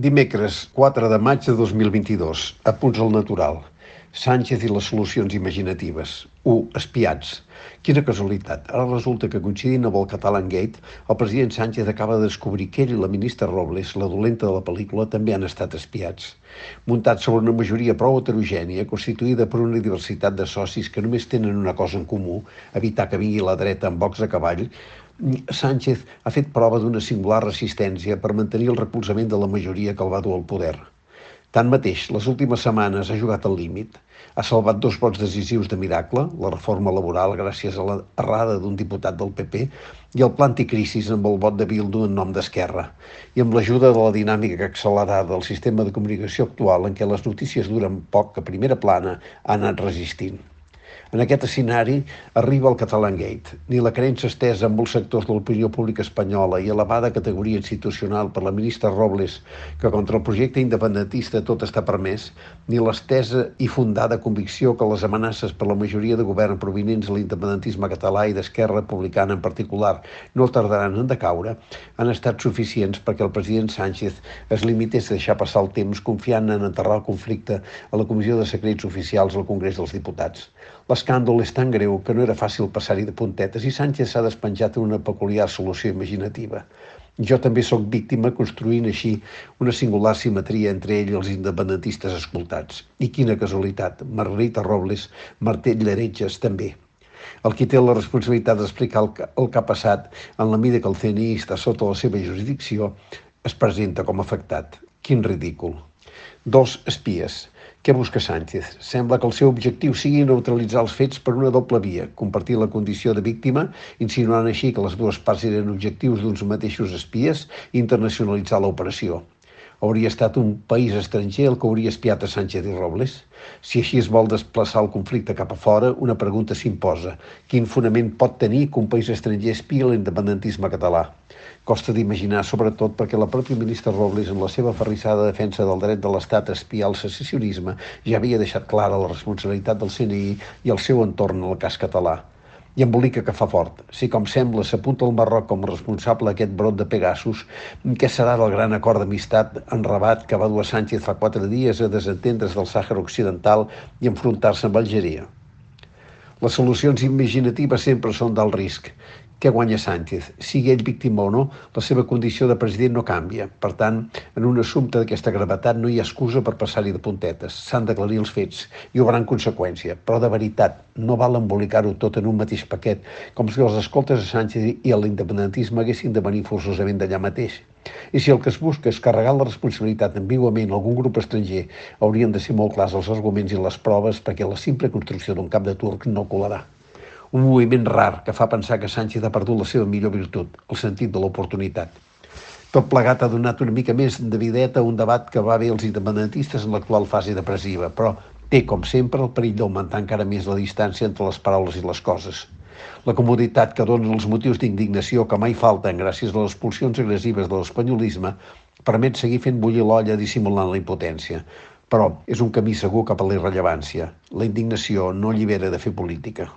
Dimecres 4 de maig de 2022. Apunts al natural. Sánchez i les solucions imaginatives. 1. Espiats. Quina casualitat. Ara resulta que coincidint amb el Catalan Gate, el president Sánchez acaba de descobrir que ell i la ministra Robles, la dolenta de la pel·lícula, també han estat espiats. Muntats sobre una majoria prou heterogènia, constituïda per una diversitat de socis que només tenen una cosa en comú, evitar que vingui la dreta amb bocs a cavall, Sánchez ha fet prova d'una singular resistència per mantenir el recolzament de la majoria que el va dur al poder. Tanmateix, les últimes setmanes ha jugat al límit. Ha salvat dos vots decisius de miracle, la reforma laboral gràcies a l'errada d'un diputat del PP i el pla anticrisis amb el vot de Bildu en nom d'Esquerra, i amb l'ajuda de la dinàmica accelerada del sistema de comunicació actual en què les notícies duren poc a primera plana ha anat resistint. En aquest escenari arriba el Catalan Gate. Ni la creença estesa en molts sectors de l'opinió pública espanyola i elevada categoria institucional per la ministra Robles que contra el projecte independentista tot està permès, ni l'estesa i fundada convicció que les amenaces per la majoria de govern provinents de l'independentisme català i d'Esquerra Republicana en particular no tardaran en decaure, han estat suficients perquè el president Sánchez es limités a deixar passar el temps confiant en enterrar el conflicte a la Comissió de Secrets Oficials al Congrés dels Diputats. L'escàndol és tan greu que no era fàcil passar-hi de puntetes i Sánchez s'ha despenjat en una peculiar solució imaginativa. Jo també sóc víctima construint així una singular simetria entre ell i els independentistes escoltats. I quina casualitat, Margarita Robles, Martell Lleretges també. El qui té la responsabilitat d'explicar el, el que ha passat en la mida que el CNI està sota la seva jurisdicció es presenta com afectat. Quin ridícul. Dos espies. Què busca Sánchez? Sembla que el seu objectiu sigui neutralitzar els fets per una doble via, compartir la condició de víctima, insinuant així que les dues parts eren objectius d'uns mateixos espies, i internacionalitzar l'operació. Hauria estat un país estranger el que hauria espiat a Sánchez i Robles? Si així es vol desplaçar el conflicte cap a fora, una pregunta s'imposa. Quin fonament pot tenir que un país estranger espia l'independentisme català? Costa d'imaginar, sobretot perquè la pròpia ministra Robles, en la seva ferrissada defensa del dret de l'Estat a espiar el secessionisme, ja havia deixat clara la responsabilitat del CNI i el seu entorn en el cas català. I embolica que fa fort. Si, com sembla, s'apunta el Marroc com responsable d'aquest brot de Pegasus, què serà del gran acord d'amistat en Rabat que va dur a Sánchez fa quatre dies a desentendre's del Sàhara Occidental i enfrontar-se amb Algeria? Les solucions imaginatives sempre són d'alt risc. Què guanya Sánchez? Sigui ell víctima o no, la seva condició de president no canvia. Per tant, en un assumpte d'aquesta gravetat no hi ha excusa per passar-hi de puntetes. S'han d'aclarir els fets i obrar en conseqüència. Però de veritat, no val embolicar-ho tot en un mateix paquet, com si els escoltes a Sánchez i a l'independentisme haguessin de venir forçosament d'allà mateix. I si el que es busca és carregar la responsabilitat ambiguament a algun grup estranger, haurien de ser molt clars els arguments i les proves perquè la simple construcció d'un cap de turc no colarà un moviment rar que fa pensar que Sánchez ha perdut la seva millor virtut, el sentit de l'oportunitat. Tot plegat ha donat una mica més de videta a un debat que va bé als independentistes en l'actual fase depressiva, però té, com sempre, el perill d'augmentar encara més la distància entre les paraules i les coses. La comoditat que donen els motius d'indignació que mai falten gràcies a les pulsions agressives de l'espanyolisme permet seguir fent bullir l'olla dissimulant la impotència. Però és un camí segur cap a la irrellevància. La indignació no allibera de fer política.